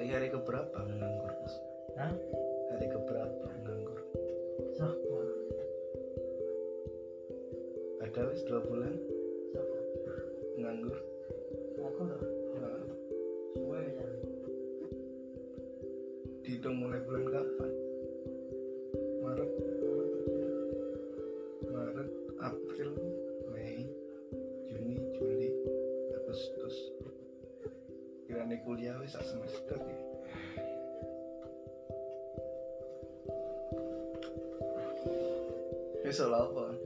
Saya hari keberapa nganggur menganggur? Hah? Hari keberapa menganggur? Sapa? Ada wis dua bulan? Sapa? Nganggur? Aku loh. Nah, gue. Iya. Dihitung mulai bulan kapan? Kirane kuliah wis sak semester ya wis ora apa